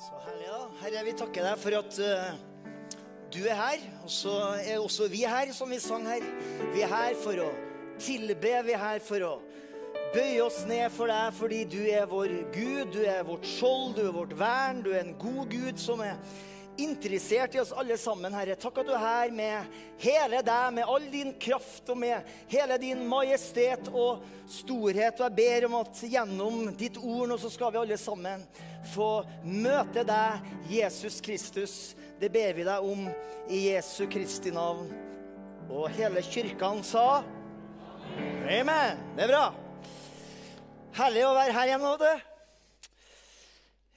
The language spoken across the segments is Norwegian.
Så herlig, da. Herre, vi takker deg for at uh, du er her. Og så er også vi her, som vi sang her. Vi er her for å tilbe. Vi er her for å bøye oss ned for deg fordi du er vår Gud. Du er vårt skjold, du er vårt vern. Du er en god Gud som er interessert i oss alle sammen, Herre. Takk at du er her med hele deg, med all din kraft og med hele din majestet og storhet. Og jeg ber om at gjennom ditt ord nå så skal vi alle sammen få møte deg, Jesus Kristus. Det ber vi deg om i Jesu Kristi navn. Og hele kirken sa Amen. Det er bra. Herlig å være her igjen vet du.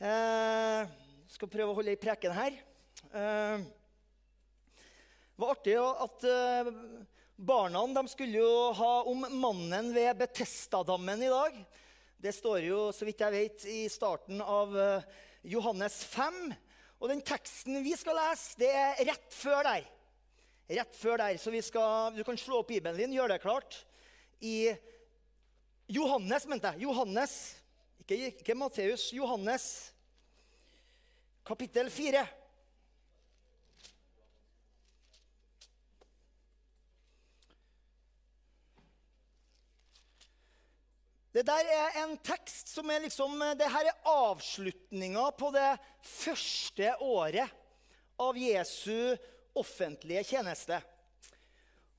Eh, skal prøve å holde i preken her. Eh, det var artig at eh, barna de skulle jo ha om mannen ved Betestadammen i dag. Det står jo, så vidt jeg vet, i starten av eh, Johannes 5. Og den teksten vi skal lese, det er rett før der. Rett før der, så skal, Du kan slå opp Bibelen din, gjør det klart. I Johannes, mente jeg. Johannes. Ikke, ikke Matteus. Johannes, kapittel 4. Det der er en tekst som er liksom Det her er avslutninga på det første året av Jesu offentlige tjeneste.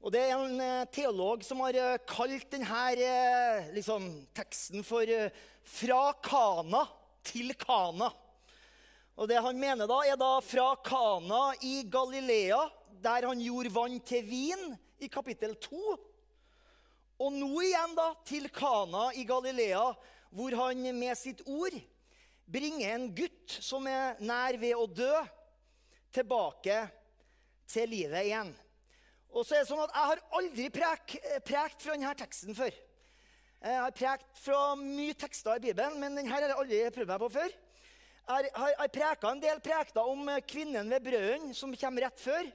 Og Det er en eh, teolog som har eh, kalt denne eh, liksom, teksten for 'Fra Kana til Kana'. Og Det han mener da, er da fra Kana i Galilea, der han gjorde vann til vin, i kapittel 2. Og nå igjen da, til Kana i Galilea, hvor han med sitt ord bringer en gutt som er nær ved å dø, tilbake til livet igjen. Og så er det sånn at Jeg har aldri prek, prekt fra denne teksten før. Jeg har prekt fra mye tekster i Bibelen, men denne har jeg aldri prøvd meg på før. Jeg har, har preka en del prekter om kvinnen ved brøden, som kommer rett før.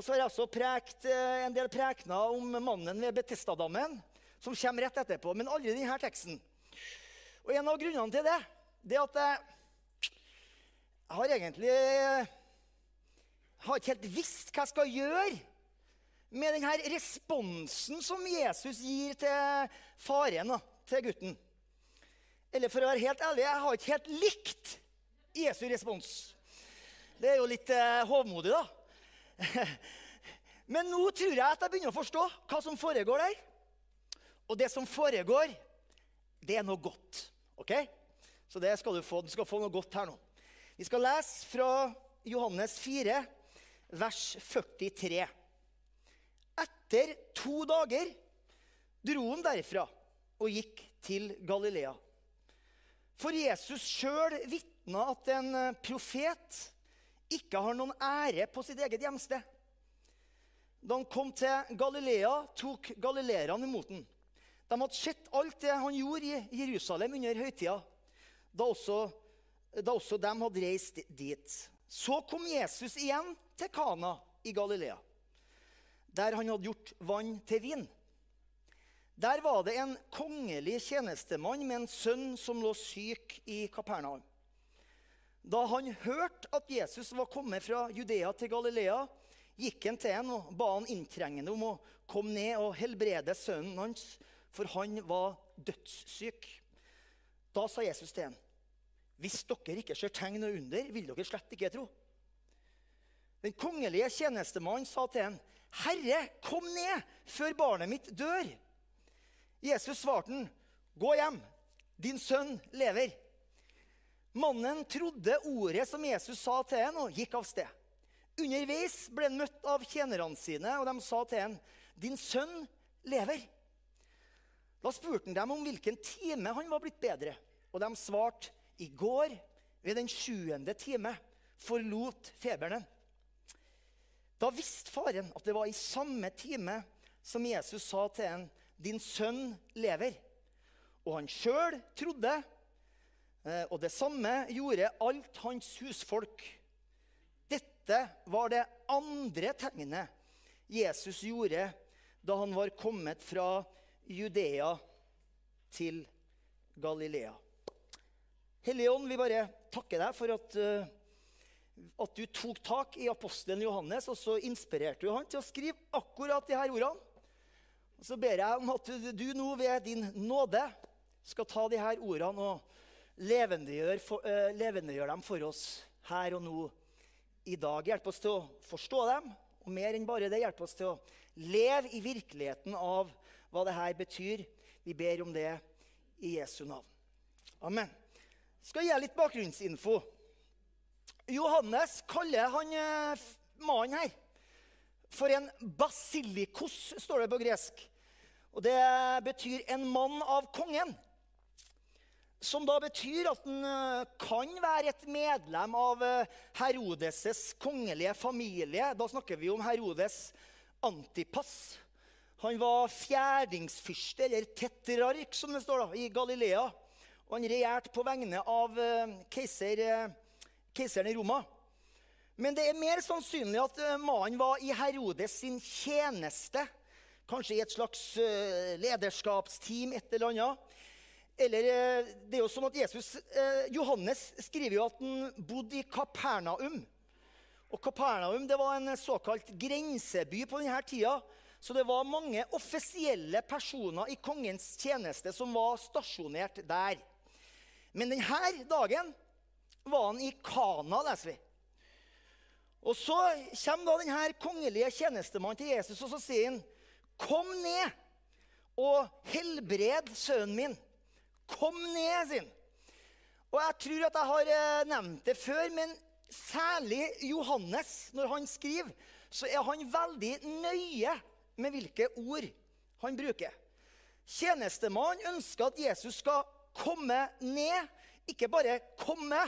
Og så har jeg også prekt eh, en del prekener om mannen ved Betestadammen, som kommer rett etterpå, men aldri denne teksten. Og En av grunnene til det det er at jeg, jeg har egentlig jeg har ikke helt visst hva jeg skal gjøre med denne responsen som Jesus gir til faren, til gutten. Eller for å være helt ærlig, jeg har ikke helt likt Jesu respons. Det er jo litt eh, hovmodig, da. Men nå tror jeg at jeg begynner å forstå hva som foregår der. Og det som foregår, det er noe godt. ok? Så det skal du få. Du skal få noe godt her nå. Vi skal lese fra Johannes 4, vers 43. Etter to dager dro han derfra og gikk til Galilea. For Jesus sjøl vitna at en profet ikke har noen ære på sitt eget hjemsted. Da han kom til Galilea, tok galileerne imot ham. De hadde sett alt det han gjorde i Jerusalem under høytida, da da også de hadde reist dit. Så kom Jesus igjen til Kana i Galilea, der han hadde gjort vann til vin. Der var det en kongelig tjenestemann med en sønn som lå syk i Kapernaum. Da han hørte at Jesus var kommet fra Judea til Galilea, gikk han til ham og ba han inntrengende om å komme ned og helbrede sønnen hans, for han var dødssyk. Da sa Jesus til ham, 'Hvis dere ikke ser tegn og under, vil dere slett ikke tro.' Den kongelige tjenestemannen sa til ham, 'Herre, kom ned før barnet mitt dør.' Jesus svarte ham, 'Gå hjem, din sønn lever.' Mannen trodde ordet som Jesus sa til ham, og gikk av sted. Underveis ble han møtt av tjenerne sine, og de sa til ham, 'Din sønn lever.' Da spurte han dem om hvilken time han var blitt bedre, og de svarte, 'I går, ved den sjuende time, forlot feberen.' Da visste faren at det var i samme time som Jesus sa til ham, 'Din sønn lever.' Og han sjøl trodde og det samme gjorde alt hans husfolk. Dette var det andre tegnet Jesus gjorde da han var kommet fra Judea til Galilea. Hellige Ånd, vi bare takker deg for at, uh, at du tok tak i apostelen Johannes, og så inspirerte du han til å skrive akkurat de her ordene. Og Så ber jeg om at du nå ved din nåde skal ta de her ordene og levendegjøre, for, uh, levendegjør dem for oss her og nå i dag. Hjelp oss til å forstå dem, og mer enn bare det, hjelp oss til å leve i virkeligheten av hva det her betyr. Vi ber om det i Jesu navn. Amen. Skal gi litt bakgrunnsinfo. Johannes kaller han eh, mannen her for en basilikos, står det på gresk. Og Det betyr en mann av kongen. Som da betyr at han eh, kan være et medlem av eh, Herodes' kongelige familie. Da snakker vi om Herodes Antipas. Han var fjerdingsfyrste, eller tetrark, som det står da, i Galilea. Og han regjerte på vegne av eh, keiser, keiseren i Roma. Men det er mer sannsynlig at mannen var i Herodes sin tjeneste. Kanskje i et slags lederskapsteam, et eller annet. Eller eh, det er jo sånn at Jesus, eh, Johannes skriver jo at han bodde i Kapernaum. Og Kapernaum det var en såkalt grenseby på denne tida. Så det var mange offisielle personer i kongens tjeneste som var stasjonert der. Men denne dagen var han i Kana, leser vi. Og så kommer da denne kongelige tjenestemannen til Jesus og så sier han, 'Kom ned og helbred sønnen min.' Kom ned, sin. Og jeg tror at jeg har eh, nevnt det før, men særlig Johannes, når han skriver, så er han veldig nøye med hvilke ord han bruker. Tjenestemannen ønsker at Jesus skal komme ned. Ikke bare komme,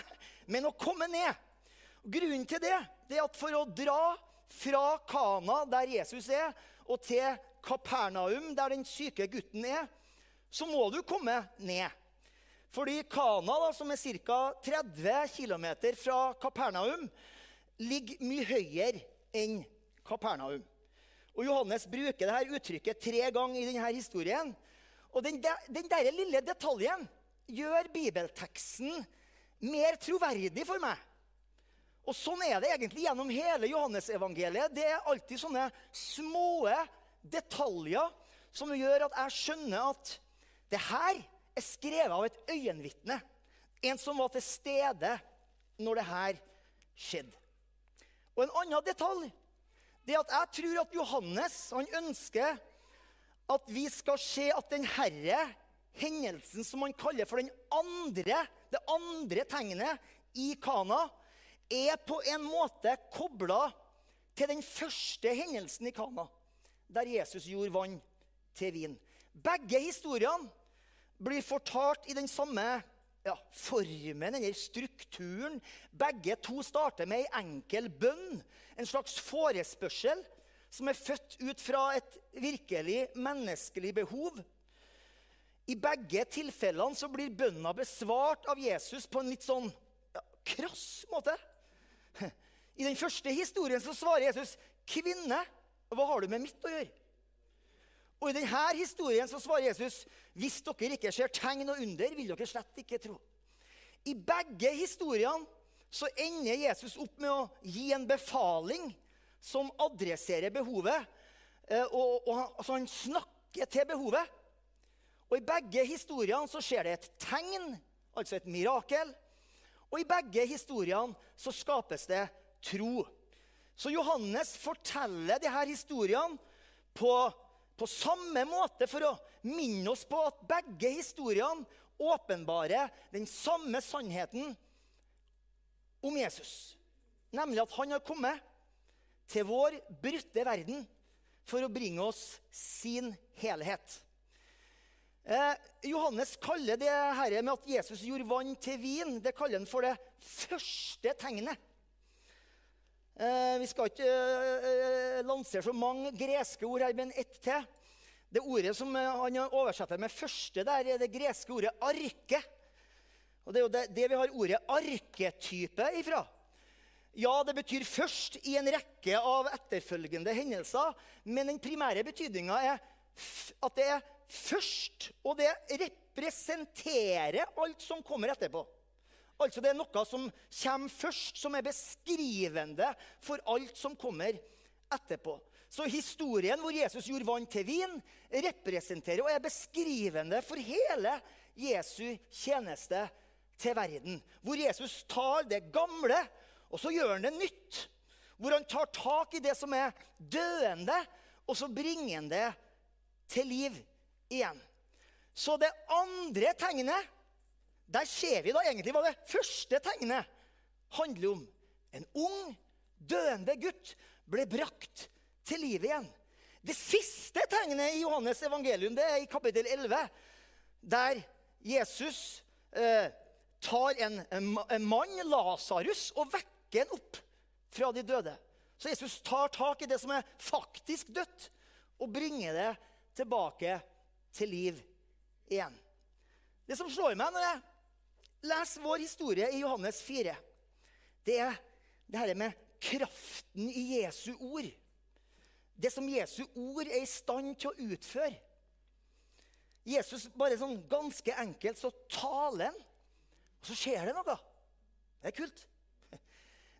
men å komme ned. Grunnen til det, det er at for å dra fra Kana, der Jesus er, og til Kapernaum, der den syke gutten er, så må du komme ned. Fordi Kana, da, som er ca. 30 km fra Kapernaum, ligger mye høyere enn Kapernaum. Og Johannes bruker dette uttrykket tre ganger i denne historien. Og den, der, den der lille detaljen gjør bibelteksten mer troverdig for meg. Og sånn er det egentlig gjennom hele Johannesevangeliet. Det er alltid sånne små detaljer som gjør at jeg skjønner at det her er skrevet av et øyenvitne. En som var til stede når det her skjedde. Og en annen detalj det er at jeg tror at Johannes han ønsker at vi skal se at den herre hendelsen som han kaller for den andre, det andre tegnet i Kana, er på en måte kobla til den første hendelsen i Kana, der Jesus gjorde vann til vin. Begge historiene blir fortalt i den samme ja, formen denne strukturen. Begge to starter med ei enkel bønn, en slags forespørsel som er født ut fra et virkelig menneskelig behov. I begge tilfellene så blir bønna besvart av Jesus på en litt sånn ja, krass måte. I den første historien så svarer Jesus, 'Kvinne, hva har du med mitt å gjøre?' Og I denne historien så svarer Jesus hvis dere ikke ser tegn og under, vil dere slett ikke tro. I begge historiene så ender Jesus opp med å gi en befaling som adresserer behovet. Eh, og, og han, altså han snakker til behovet. Og I begge historiene så skjer det et tegn, altså et mirakel. Og i begge historiene så skapes det tro. Så Johannes forteller disse historiene på på samme måte for å minne oss på at begge historiene åpenbarer den samme sannheten om Jesus. Nemlig at han har kommet til vår brutte verden for å bringe oss sin helhet. Eh, Johannes kaller det her med at Jesus gjorde vann til vin, det kaller han for det første tegnet. Eh, vi skal ikke eh, lansere så mange greske ord her, men ett til. Det ordet som eh, han oversetter med første, der er det greske ordet 'arke'. Og Det er jo det, det vi har ordet 'arketype' ifra. Ja, det betyr først i en rekke av etterfølgende hendelser, men den primære betydninga er at det er først, og det representerer alt som kommer etterpå. Altså Det er noe som kommer først, som er beskrivende for alt som kommer etterpå. Så historien hvor Jesus gjorde vann til vin, representerer og er beskrivende for hele Jesu tjeneste til verden. Hvor Jesus tar det gamle, og så gjør han det nytt. Hvor han tar tak i det som er døende, og så bringer han det til liv igjen. Så det andre tegnet, der ser vi da egentlig hva det første tegnet handler om. En ung, døende gutt ble brakt til livet igjen. Det siste tegnet i Johannes evangelium det er i kapittel 11, der Jesus eh, tar en, en, mann, Lasarus, og vekker han opp fra de døde. Så Jesus tar tak i det som er faktisk dødt, og bringer det tilbake til liv igjen. Det som slår meg når jeg leser vår historie i Johannes 4, det er det dette med kraften i Jesu ord det som Jesu ord er i stand til å utføre. Jesus bare sånn ganske enkelt så taler han, og så skjer det noe. Det er kult.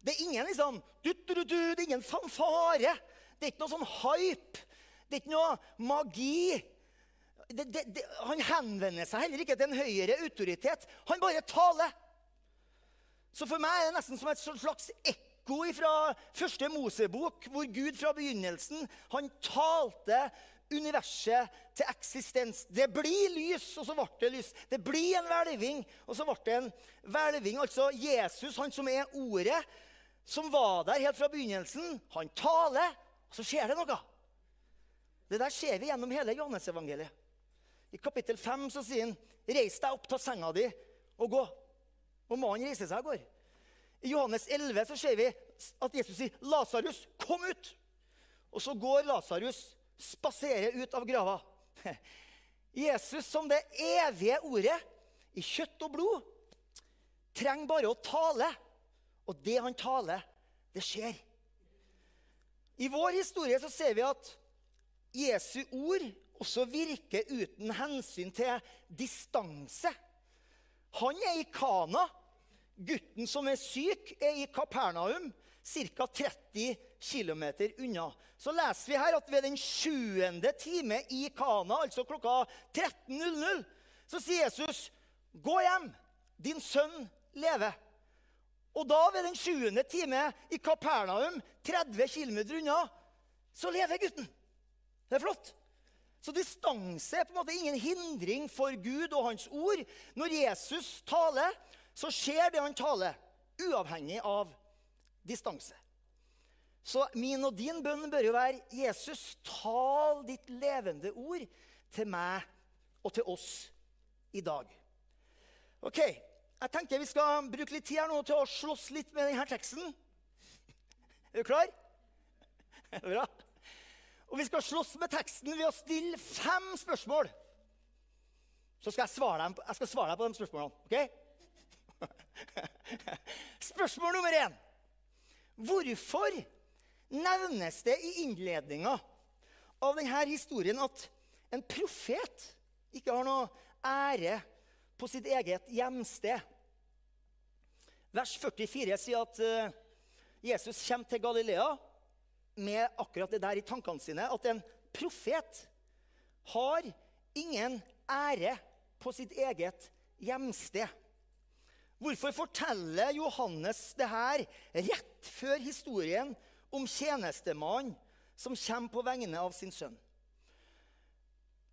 Det er ingen liksom, du, du, du, det er ingen fanfare. Det er ikke noe sånn hype. Det er ikke noe magi. Det, det, det, han henvender seg heller ikke til en høyere autoritet. Han bare taler. Så for meg er det nesten som et slags ekko fra første Mosebok, hvor Gud fra begynnelsen han talte universet til eksistens. Det blir lys, og så ble det lys. Det blir en hvelving, og så ble det en hvelving. Altså Jesus, han som er ordet, som var der helt fra begynnelsen, han taler, og så skjer det noe. Det der ser vi gjennom hele Johannesevangeliet. I kapittel 5 så sier han, 'Reis deg opp, ta senga di og gå.' Og mannen reiser seg og går. I Johannes 11 så ser vi at Jesus sier, 'Lasarus, kom ut!' Og så går Lasarus, spaserer ut av grava. Jesus som det evige ordet i kjøtt og blod trenger bare å tale. Og det han taler, det skjer. I vår historie så ser vi at Jesu ord også virker uten hensyn til distanse. Han er i Kana. Gutten som er syk, er i Kapernaum, ca. 30 km unna. Så leser vi her at ved den sjuende time i Kana, altså klokka 13.00, så sier Jesus, 'Gå hjem, din sønn lever'. Og da, ved den sjuende time i Kapernaum, 30 km unna, så lever gutten. Det er flott. Så distanse er på en måte ingen hindring for Gud og hans ord. Når Jesus taler, så skjer det han taler, uavhengig av distanse. Så min og din bønn bør jo være Jesus, tal ditt levende ord til meg og til oss i dag. Ok, Jeg tenker vi skal bruke litt tid her nå til å slåss litt med denne teksten. Er du klar? Bra. Og vi skal slåss med teksten ved å stille fem spørsmål. Så skal jeg svare, dem, jeg svare deg på de spørsmålene. ok? Spørsmål nummer én. Hvorfor nevnes det i innledninga av denne historien at en profet ikke har noe ære på sitt eget hjemsted? Vers 44 sier at uh, Jesus kommer til Galilea med akkurat det der i tankene sine. At en profet har ingen ære på sitt eget hjemsted. Hvorfor forteller Johannes det her rett før historien om tjenestemannen som kommer på vegne av sin sønn?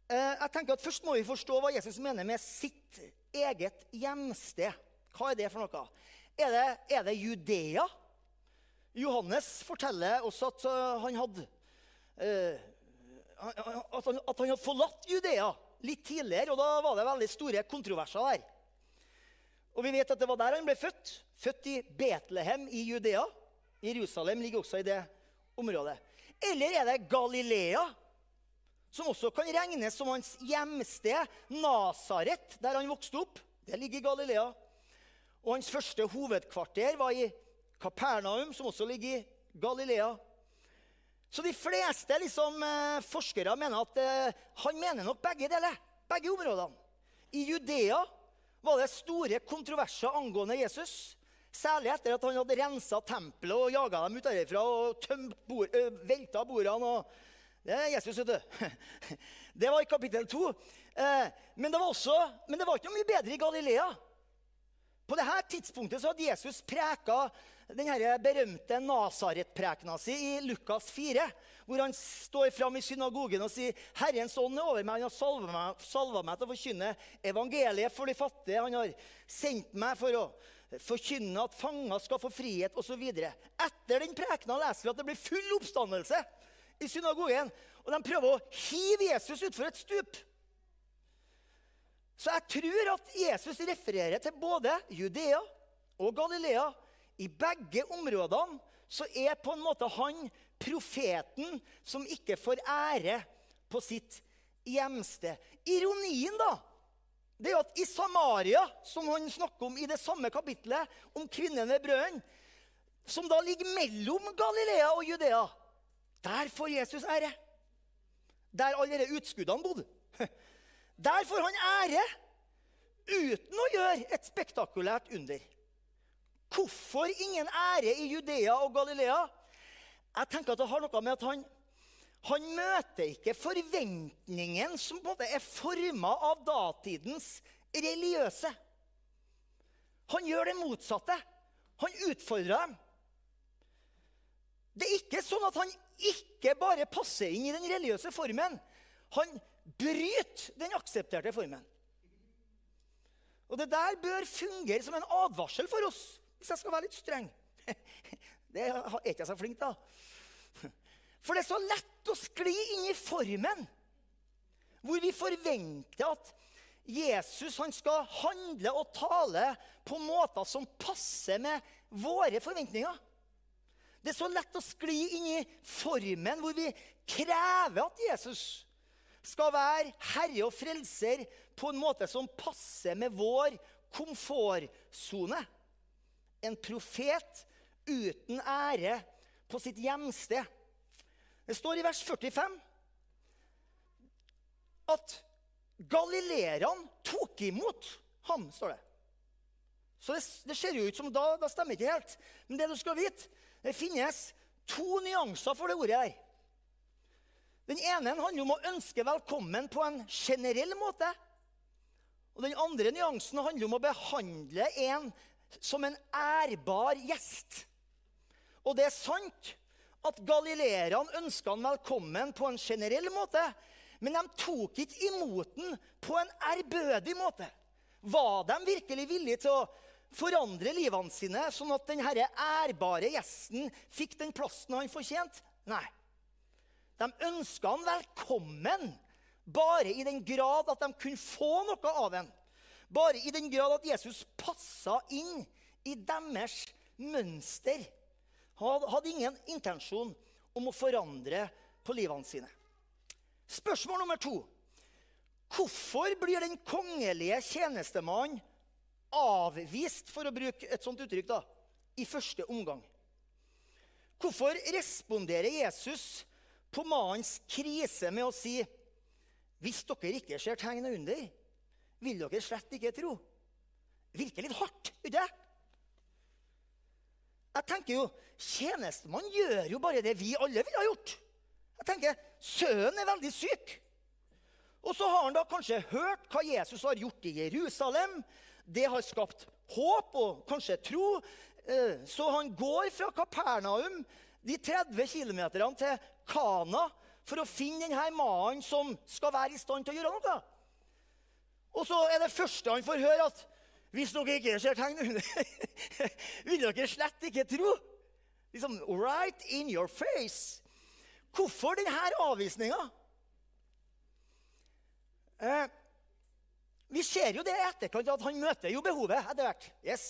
Eh, jeg tenker at Først må vi forstå hva Jesus mener med sitt eget hjemsted. Hva er det for noe? Er det, er det Judea? Johannes forteller også at uh, han hadde uh, at, han, at han hadde forlatt Judea litt tidligere, og da var det veldig store kontroverser der. Og vi vet at det var der han ble født. Født i Betlehem i Judea. Jerusalem ligger også i det området. Eller er det Galilea, som også kan regnes som hans hjemsted? Nasaret, der han vokste opp. Det ligger i Galilea. Og hans første hovedkvarter var i Kapernaum, som også ligger i Galilea. Så de fleste liksom, eh, forskere mener at eh, han mener nok begge deler. Begge områdene. I Judea var det store kontroverser angående Jesus. Særlig etter at han hadde rensa tempelet og jaga dem ut derfra og tømt bord, øh, velta bordene. det er Jesus, vet du. Det var i kapittel 2. Eh, men, det var også, men det var ikke noe mye bedre i Galilea. På dette tidspunktet så hadde Jesus preka den berømte Nasaret-prekena si i Lukas 4, hvor han står fram i synagogen og sier 'Herrens ånd er over meg. Han har salva meg, salva meg til å forkynne evangeliet for de fattige.' 'Han har sendt meg for å forkynne at fanger skal få frihet', osv. Etter den prekena leser vi at det blir full oppstandelse i synagogen. Og de prøver å hive Jesus utfor et stup. Så jeg tror at Jesus refererer til både Judea og Galilea. I begge områdene så er på en måte han profeten som ikke får ære på sitt hjemsted. Ironien, da, det er at i Samaria, som han snakker om i det samme kapitlet, om kvinnen ved brønnen, som da ligger mellom Galilea og Judea, der får Jesus ære. Der alle disse utskuddene bodde. Der får han ære uten å gjøre et spektakulært under. Hvorfor ingen ære i Judea og Galilea? Jeg tenker at Det har noe med at han, han møter ikke forventningen som både er forma av datidens religiøse. Han gjør det motsatte. Han utfordrer dem. Det er ikke sånn at han ikke bare passer inn i den religiøse formen. Han bryter den aksepterte formen. Og det der bør fungere som en advarsel for oss, hvis jeg skal være litt streng. Det er ikke jeg så flink til. For det er så lett å skli inn i formen, hvor vi forventer at Jesus skal handle og tale på måter som passer med våre forventninger. Det er så lett å skli inn i formen hvor vi krever at Jesus skal være herre og frelser på en måte som passer med vår komfortsone. En profet uten ære på sitt hjemsted. Det står i vers 45 at galileerne tok imot ham, står det. Så det, det ser jo ut som da, da stemmer ikke helt. Men det du skal vite, det finnes to nyanser for det ordet her. Den ene handler om å ønske velkommen på en generell måte. Og Den andre nyansen handler om å behandle en som en ærbar gjest. Og det er sant at galileerne ønska han velkommen på en generell måte. Men de tok ikke imot den på en ærbødig måte. Var de virkelig villige til å forandre livene sine, sånn at denne ærbare gjesten fikk den plassen han fortjente? Nei. De ønska han velkommen bare i den grad at de kunne få noe av ham. Bare i den grad at Jesus passa inn i deres mønster. Han hadde ingen intensjon om å forandre på livene sine. Spørsmål nummer to. Hvorfor blir den kongelige tjenestemannen avvist, for å bruke et sånt uttrykk, da, i første omgang. Hvorfor responderer Jesus på mannens krise med å si hvis dere ikke ser tegn under, vil dere slett ikke tro? Virker litt hardt, ikke det? Jeg tenker jo, Tjenestemann gjør jo bare det vi alle ville ha gjort. Jeg tenker, Sønnen er veldig syk. Og så har han da kanskje hørt hva Jesus har gjort i Jerusalem det har skapt håp og kanskje tro. Eh, så han går fra Kapernaum de 30 km til Kana for å finne denne mannen som skal være i stand til å gjøre noe. Og så er det første han får høre, at hvis dere ikke ser tegn vil dere slett ikke tro. Liksom, Right in your face. Hvorfor denne avvisninga? Eh, vi ser jo det i etterkant at han møter jo behovet etter hvert. Yes.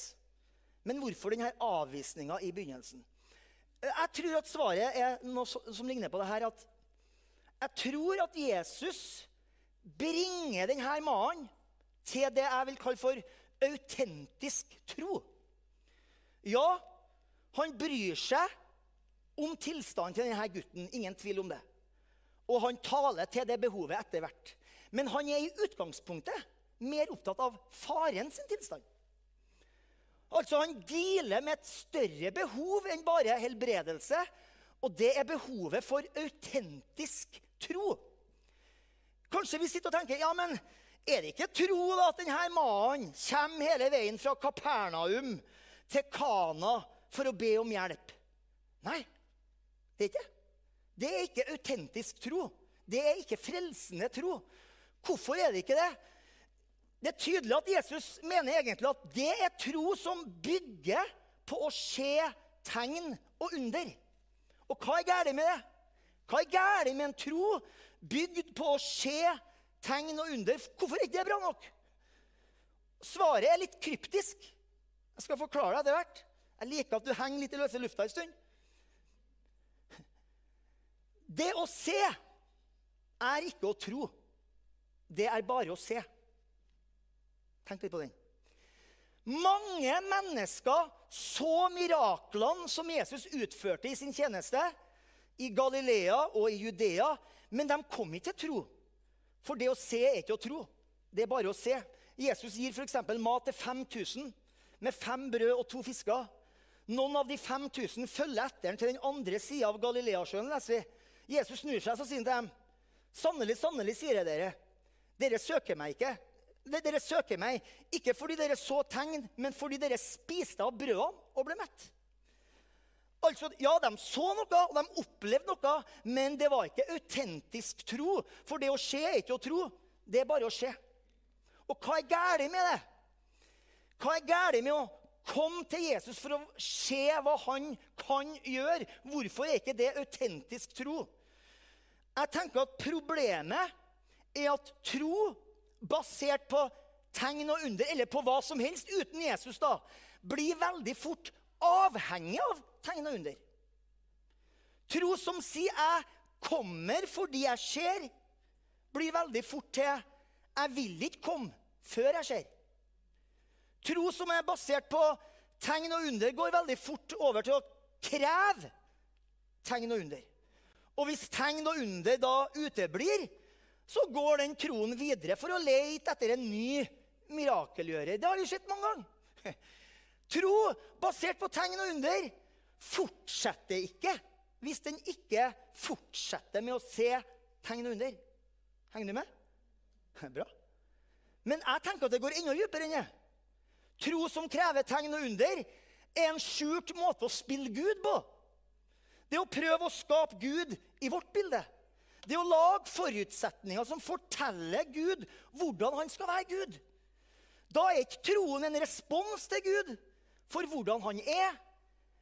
Men hvorfor denne avvisninga i begynnelsen? Jeg tror at svaret er noe som ligner på det her. at Jeg tror at Jesus bringer denne mannen til det jeg vil kalle for autentisk tro. Ja, han bryr seg om tilstanden til denne gutten. Ingen tvil om det. Og han taler til det behovet etter hvert. Men han er i utgangspunktet mer opptatt av faren sin tilstand. Altså Han dealer med et større behov enn bare helbredelse. Og det er behovet for autentisk tro. Kanskje vi sitter og tenker ja, men er det ikke tro da at denne mannen kommer hele veien fra Kapernaum til Kana for å be om hjelp? Nei, det er ikke det. er ikke autentisk tro. Det er ikke frelsende tro. Hvorfor er det ikke det? Det er tydelig at Jesus mener egentlig at det er tro som bygger på å se tegn og under. Og hva er galt med det? Hva er galt med en tro bygd på å se tegn og under? Hvorfor er ikke det bra nok? Svaret er litt kryptisk. Jeg skal forklare det etter hvert. Jeg liker at du henger litt i løse lufta en stund. Det å se er ikke å tro. Det er bare å se. Tenk litt på den. Mange mennesker så miraklene som Jesus utførte i sin tjeneste i Galilea og i Judea, men de kom ikke til tro. For det å se er ikke å tro. Det er bare å se. Jesus gir f.eks. mat til 5000 med fem brød og to fisker. Noen av de 5000 følger etter til den andre sida av Galileasjøen. Jesus snur seg og sier til dem, 'Sannelig, sannelig, sier jeg dere, dere søker meg ikke.' Dere søker meg ikke fordi dere så tegn, men fordi dere spiste av brødene og ble mett. Altså, Ja, de så noe, og de opplevde noe, men det var ikke autentisk tro. For det å se er ikke å tro. Det er bare å se. Og hva er galt med det? Hva er galt med å komme til Jesus for å se hva han kan gjøre? Hvorfor er ikke det autentisk tro? Jeg tenker at Problemet er at tro basert på tegn og under, eller på hva som helst uten Jesus, da, blir veldig fort avhengig av tegn og under. Tro som sier 'jeg kommer fordi jeg ser', blir veldig fort til 'jeg vil ikke komme før jeg ser'. Tro som er basert på tegn og under, går veldig fort over til å kreve tegn og under. Og hvis tegn og under da uteblir, så går den troen videre for å lete etter en ny mirakelgjører. Det har vi sett mange ganger. Tro basert på tegn og under fortsetter ikke hvis den ikke fortsetter med å se tegn under. Henger du med? Bra. Men jeg tenker at det går enda dypere enn det. Tro som krever tegn og under, er en skjult måte å spille Gud på. Det å prøve å skape Gud i vårt bilde. Det å lage forutsetninger som forteller Gud hvordan han skal være Gud. Da er ikke troen en respons til Gud for hvordan han er,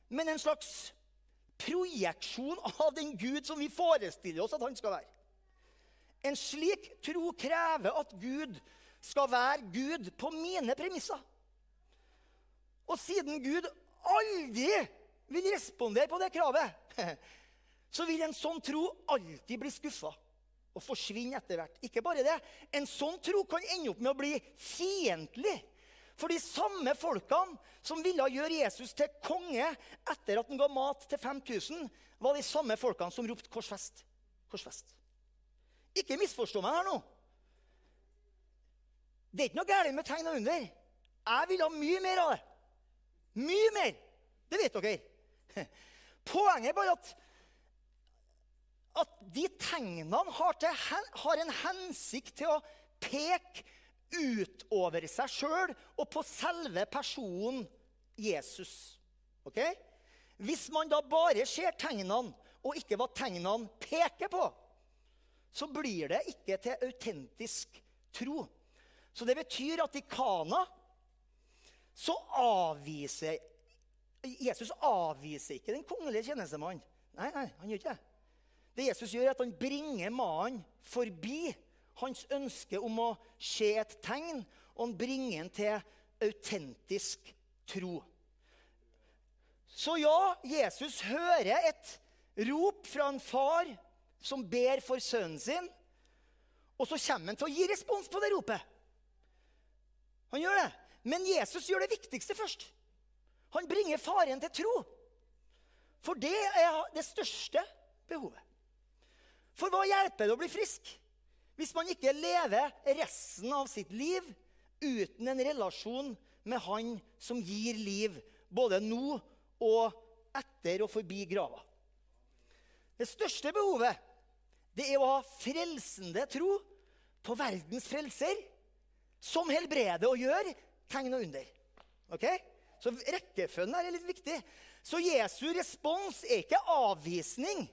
men en slags projeksjon av den Gud som vi forestiller oss at han skal være. En slik tro krever at Gud skal være Gud på mine premisser. Og siden Gud aldri vil respondere på det kravet, så vil en sånn tro alltid bli skuffa og forsvinne etter hvert. Ikke bare det. En sånn tro kan ende opp med å bli fiendtlig. For de samme folkene som ville gjøre Jesus til konge etter at han ga mat til 5000, var de samme folkene som ropte 'korsfest'. Korsfest. Ikke misforstå meg her nå. Det er ikke noe galt med tegn og under. Jeg vil ha mye mer av det. Mye mer. Det vet dere. Poenget er bare at at de tegnene har, til, har en hensikt til å peke utover seg sjøl og på selve personen Jesus. Ok? Hvis man da bare ser tegnene og ikke hva tegnene peker på, så blir det ikke til autentisk tro. Så det betyr at i Kana så avviser Jesus avviser ikke den kongelige tjenestemannen. Nei, nei, han gjør ikke det. Det Jesus gjør, er at han bringer mannen forbi hans ønske om å se et tegn, og han bringer ham til autentisk tro. Så ja, Jesus hører et rop fra en far som ber for sønnen sin. Og så kommer han til å gi respons på det ropet. Han gjør det. Men Jesus gjør det viktigste først. Han bringer faren til tro. For det er det største behovet. For hva hjelper det å bli frisk hvis man ikke lever resten av sitt liv uten en relasjon med Han som gir liv, både nå og etter og forbi grava. Det største behovet det er å ha frelsende tro på verdens frelser, som helbreder og gjør tegn og under. Okay? Så rekkefølgen er litt viktig. Så Jesu respons er ikke avvisning.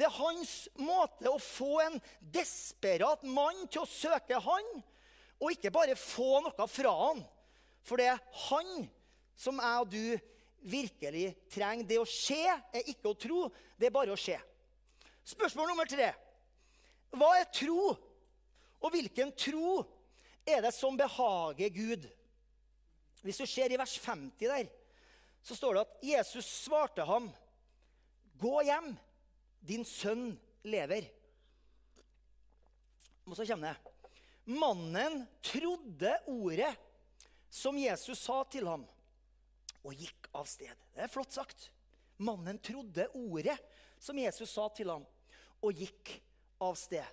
Det er hans måte å få en desperat mann til å søke han, og ikke bare få noe fra han. For det er han som jeg og du virkelig trenger. Det å skje er ikke å tro, det er bare å skje. Spørsmål nummer tre. Hva er tro? Og hvilken tro er det som behager Gud? Hvis du ser i vers 50 der, så står det at Jesus svarte ham, 'Gå hjem, din sønn lever.' Og så kommer det. Mannen trodde ordet som Jesus sa til ham, og gikk av sted. Det er flott sagt. Mannen trodde ordet som Jesus sa til ham, og gikk av sted.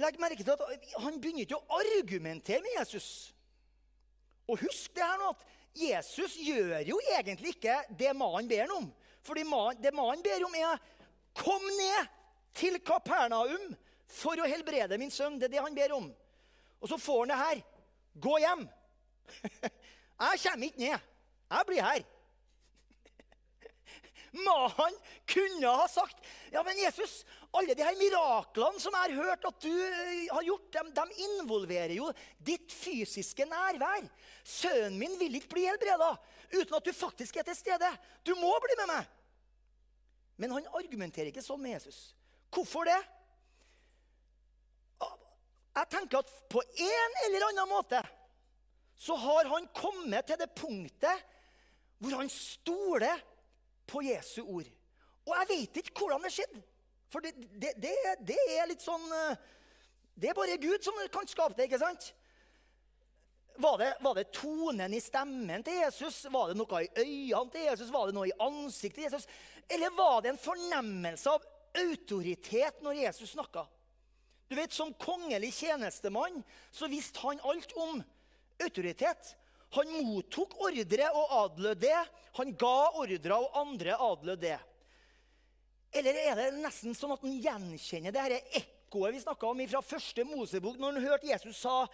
Legg merke til at Han begynner ikke å argumentere med Jesus. Og husk det her nå at Jesus gjør jo egentlig ikke det mannen ber om. Fordi det mannen ber om, er 'Kom ned til Kapernaum for å helbrede min sønn'. Det er det han ber om. Og så får han det her. 'Gå hjem'. Jeg kommer ikke ned. Jeg blir her. Mannen kunne ha sagt ja, men Jesus, alle de her miraklene som jeg har hørt at du eh, har gjort, de, de involverer jo ditt fysiske nærvær. Sønnen min vil ikke bli helbreda uten at du faktisk er til stede. Du må bli med meg. Men han argumenterer ikke sånn med Jesus. Hvorfor det? Jeg tenker at på en eller annen måte så har han kommet til det punktet hvor han stoler på Jesu ord. Og jeg vet ikke hvordan det skjedde. For det, det, det, det, er litt sånn eh, Det er bare Gud som kan skape det, ikke sant? Var det, var det tonen i stemmen til Jesus? Var det noe i øynene til Jesus? Var det noe i ansiktet til Jesus? Eller var det en fornemmelse av autoritet når Jesus snakka? Du vet, Som kongelig tjenestemann så visste han alt om autoritet. Han mottok ordre og adlød det. Han ga ordre, og andre adlød det. Eller er det nesten sånn at han gjenkjenner det dette ekkoet vi snakka om fra første Mosebok, når han hørte Jesus sa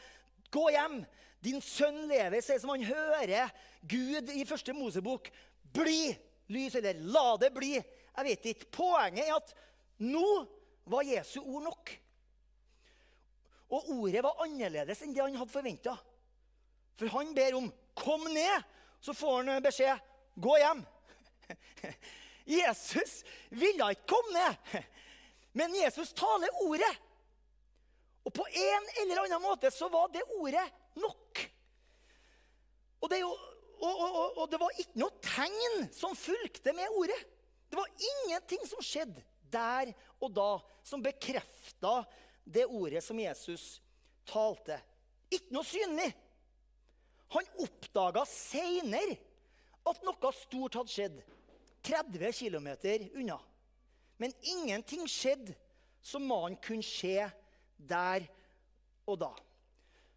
'Gå hjem, din sønn lever', sier som han hører Gud i første Mosebok. 'Bli lys', eller 'la det bli'. Jeg vet ikke. Poenget er at nå var Jesu ord nok. Og ordet var annerledes enn det han hadde forventa. For han ber om 'kom ned', så får han beskjed 'gå hjem'. Jesus ville ikke komme ned, men Jesus taler ordet. Og på en eller annen måte så var det ordet nok. Og det, jo, og, og, og det var ikke noe tegn som fulgte med ordet. Det var ingenting som skjedde der og da som bekrefta det ordet som Jesus talte. Ikke noe synlig. Han oppdaga seinere at noe stort hadde skjedd. 30 km unna. Men ingenting skjedde som mannen kunne se der og da.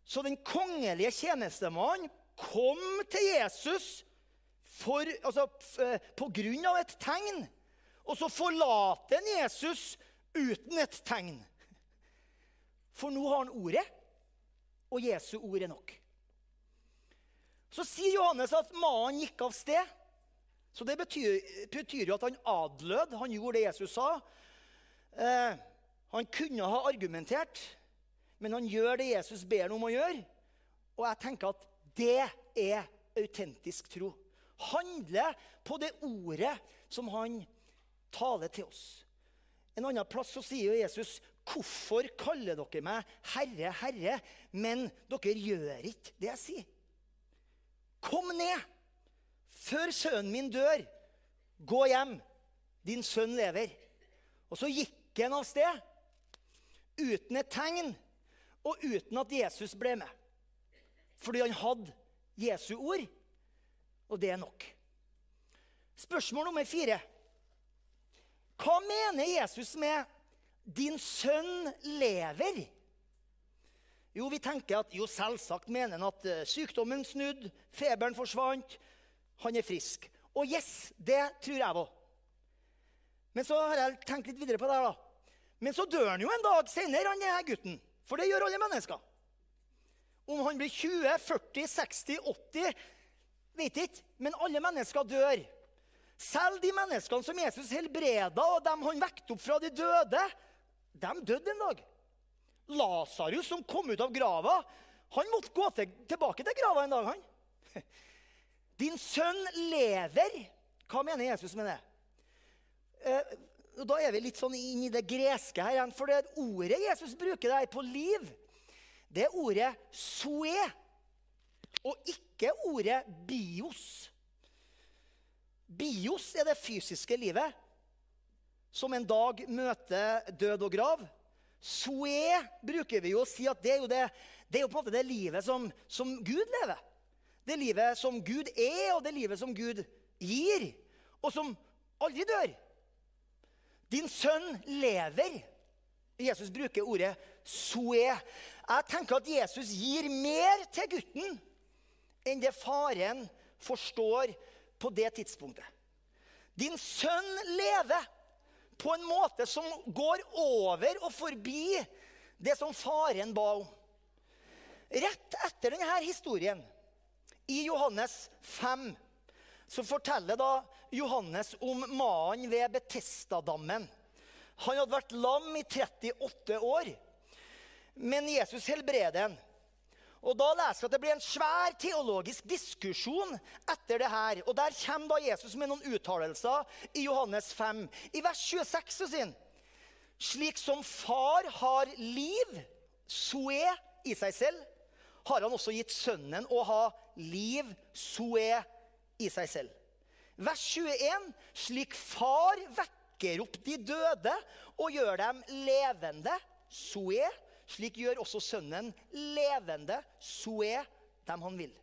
Så den kongelige tjenestemannen kom til Jesus for, altså, eh, på grunn av et tegn. Og så forlater han Jesus uten et tegn. For nå har han ordet, og Jesu ord er nok. Så sier Johannes at mannen gikk av sted. Så det betyr, betyr, jo at han adlød. Han gjorde det Jesus sa. Eh, han kunne ha argumentert, men han gjør det Jesus ber ham om å gjøre. Og jeg tenker at det er autentisk tro. Handle på det ordet som han taler til oss. En annen plass så sier jo Jesus, 'Hvorfor kaller dere meg Herre, Herre, men dere gjør ikke det jeg sier?' Kom ned! Før sønnen min dør, gå hjem. Din sønn lever. Og så gikk han av sted uten et tegn og uten at Jesus ble med. Fordi han hadde Jesu ord, og det er nok. Spørsmål nummer fire. Hva mener Jesus med 'din sønn lever'? Jo, vi tenker at jo, selvsagt mener han at eh, sykdommen snudde, feberen forsvant, han er frisk. Og yes, det tror jeg òg. Men så har jeg tenkt litt videre på det. her da. Men så dør han jo en dag senere, han er gutten. For det gjør alle mennesker. Om han blir 20, 40, 60, 80 Vet ikke. Men alle mennesker dør. Selv de menneskene som Jesus helbreda, og dem han vekte opp fra de døde, de døde en dag. Lasarus, som kom ut av grava, han måtte gå til, tilbake til grava en dag. han. Din sønn lever. Hva mener Jesus med det? Eh, da er vi litt sånn inn i det greske her. For det ordet Jesus bruker der på liv, det er ordet soe. Og ikke ordet bios. Bios er det fysiske livet, som en dag møter død og grav. Soe bruker vi jo å si at det er jo, det, det er jo på en måte det livet som, som Gud lever. Det livet som Gud er, og det livet som Gud gir, og som aldri dør. Din sønn lever. Jesus bruker ordet soe. Jeg tenker at Jesus gir mer til gutten enn det faren forstår på det tidspunktet. Din sønn lever på en måte som går over og forbi det som faren ba om. Rett etter denne historien, i Johannes 5, så forteller da Johannes om mannen ved Betestadammen. Han hadde vært lam i 38 år, men Jesus helbreder ham. Og Da leser vi at det blir en svær teologisk diskusjon etter det her. Og Der kommer da Jesus med noen uttalelser i Johannes 5. I vers 26 så sier han slik som far har liv, soe, i seg selv, har han også gitt sønnen å ha liv, soe, i seg selv. Vers 21. Slik far vekker opp de døde og gjør dem levende, soe, slik gjør også sønnen levende, soe, dem han vil.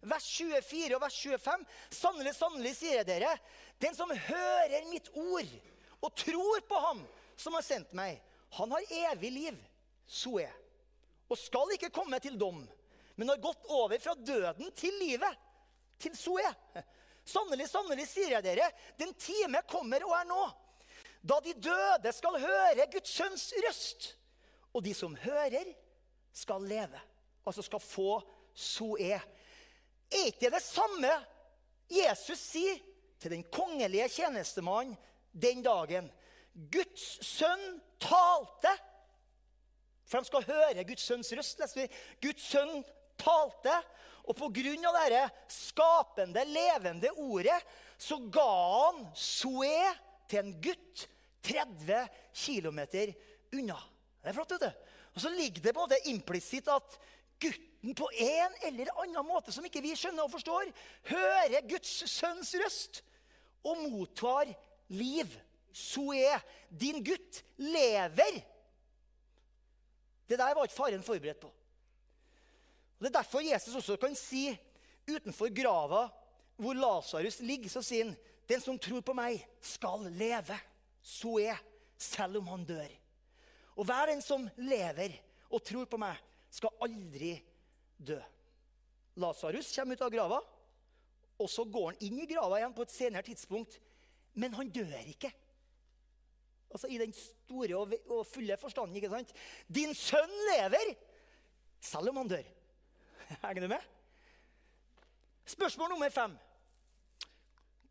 Vers 24 og vers 25. Sannelig, sannelig, sier jeg dere, den som hører mitt ord og tror på ham som har sendt meg, han har evig liv, soe, og skal ikke komme til dom, men har gått over fra døden til livet, til soe. Sannelig, sannelig, sier jeg dere, den time kommer og er nå, da de døde skal høre Guds sønns røst. Og de som hører, skal leve. Altså skal få soe. Er ikke det det samme Jesus sier til den kongelige tjenestemannen den dagen? Guds sønn talte. For de skal høre Guds sønns røst. Guds sønn talte. Og av dette skapende, levende ordet så ga han Soe til en gutt 30 km unna. Det er flott, vet du. Og så ligger det på måte implisitt at gutten på en eller annen måte som ikke vi skjønner og forstår, hører Guds sønns røst og mottar liv. Soe, din gutt, lever. Det der var ikke faren forberedt på. Og Det er derfor Jesus også kan si utenfor grava hvor Lasarus ligger, så sier han den som tror på meg, skal leve. Så er, selv om han dør. Og hver den som lever og tror på meg, skal aldri dø. Lasarus kommer ut av grava, og så går han inn i grava igjen på et senere tidspunkt. Men han dør ikke. Altså I den store og, fulle forstanden. ikke sant? Din sønn lever, selv om han dør. Henger du med? Spørsmål nummer fem.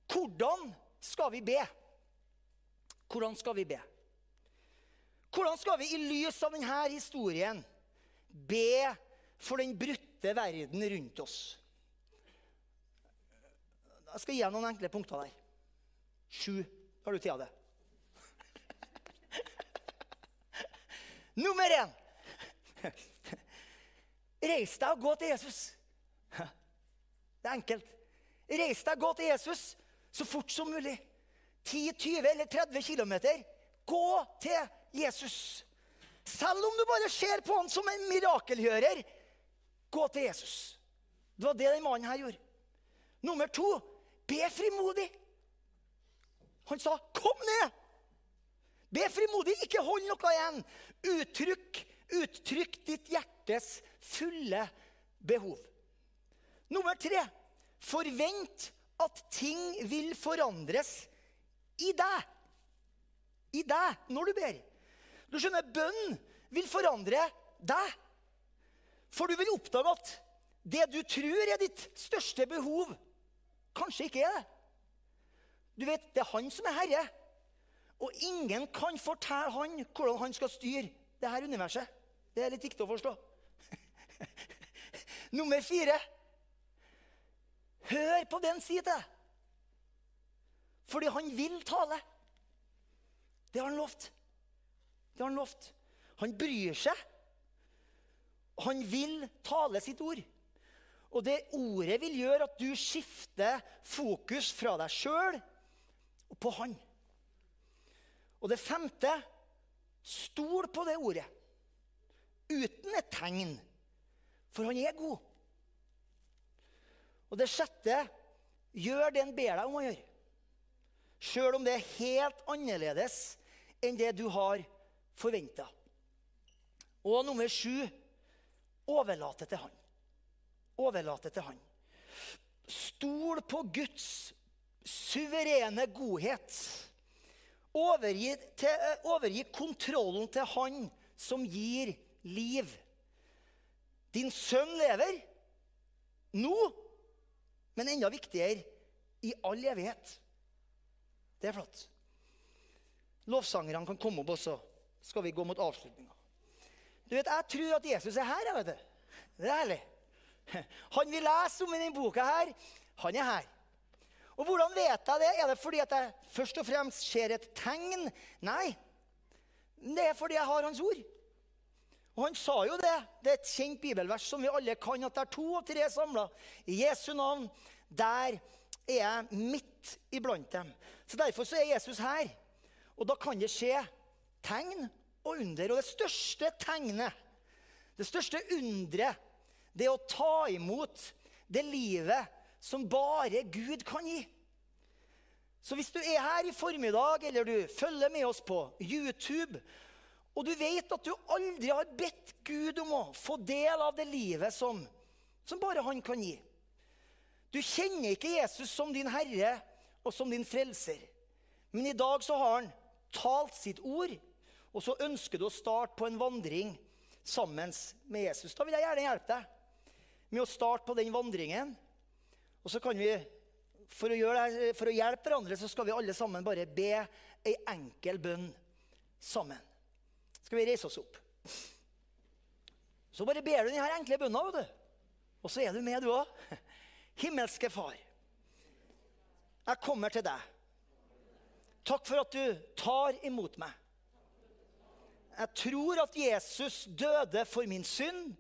Hvordan skal vi be? Hvordan skal vi be? Hvordan skal vi i lys av denne historien be for den brutte verden rundt oss? Jeg skal gi deg noen enkle punkter der. Sju. Har du tid av det? Nummer én. Reis deg og gå til Jesus. Det er enkelt. Reis deg og gå til Jesus så fort som mulig. 10, 20 eller 30 km. Gå til Jesus. Selv om du bare ser på han som en mirakelgjører, gå til Jesus. Det var det den mannen her gjorde. Nummer to be frimodig. Han sa, 'Kom ned!' Be frimodig, ikke hold noe igjen. Uttrykk, uttrykk ditt hjertes fulle behov. Nummer tre forvent at ting vil forandres i deg. I deg når du ber. Du skjønner, bønn vil forandre deg. For du vil oppdage at det du tror er ditt største behov, kanskje ikke er det. Du vet, Det er han som er herre. Og ingen kan fortelle han hvordan han skal styre det her universet. Det er litt viktig å forstå. Nummer fire Hør på den side. Fordi han vil tale. Det har han lovt. Det har han lovt. Han bryr seg. Han vil tale sitt ord. Og det ordet vil gjøre at du skifter fokus fra deg sjøl og på han. Og det femte stol på det ordet. Uten et tegn. For han er god. Og det sjette gjør det han ber deg om å gjøre. Sjøl om det er helt annerledes enn det du har forventa. Og nummer sju overlate til han. Overlate til han. Stol på Guds suverene godhet. Overgi, til, overgi kontrollen til han som gir liv. Din sønn lever nå men enda viktigere i all evighet. Det er flott. Lovsangerne kan komme opp, og så skal vi gå mot avslutninga. Du vet, Jeg tror at Jesus er her. vet du. Det er herlig. Han vi leser om i denne boka, her, han er her. Og Hvordan vet jeg det? Er det fordi at jeg først og fremst ser et tegn? Nei. Det er fordi jeg har hans ord. Og Han sa jo det. Det er et kjent bibelvers som vi alle kan, at det er to og tre samla i Jesu navn. Der er jeg midt iblant dem. Så Derfor så er Jesus her. Og da kan det skje tegn og under. Og det største tegnet, det største underet, det er å ta imot det livet som bare Gud kan gi. Så hvis du er her i formiddag, eller du følger med oss på YouTube og du vet at du aldri har bedt Gud om å få del av det livet som, som bare han kan gi. Du kjenner ikke Jesus som din herre og som din frelser. Men i dag så har han talt sitt ord, og så ønsker du å starte på en vandring sammen med Jesus. Da vil jeg gjerne hjelpe deg med å starte på den vandringen. Og så kan vi, for å, det, for å hjelpe hverandre, så skal vi alle sammen bare be ei enkel bønn sammen skal vi reise oss opp. Så bare ber du denne enkle bønna, vet du. Og så er du med, du òg. Himmelske Far. Jeg kommer til deg. Takk for at du tar imot meg. Jeg tror at Jesus døde for min synd.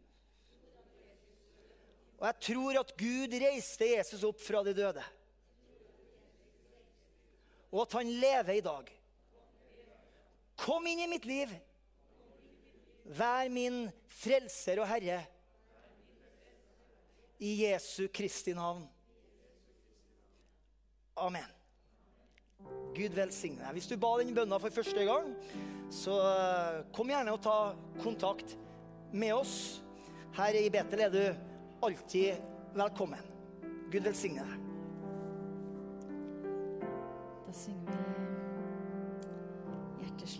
Og jeg tror at Gud reiste Jesus opp fra de døde. Og at han lever i dag. Kom inn i mitt liv. Vær min frelser og herre. I Jesu Kristi navn. Amen. Gud velsigne deg. Hvis du ba den bønna for første gang, så eh, kom gjerne og ta kontakt med oss. Her i Betel er du alltid velkommen. Gud velsigne deg.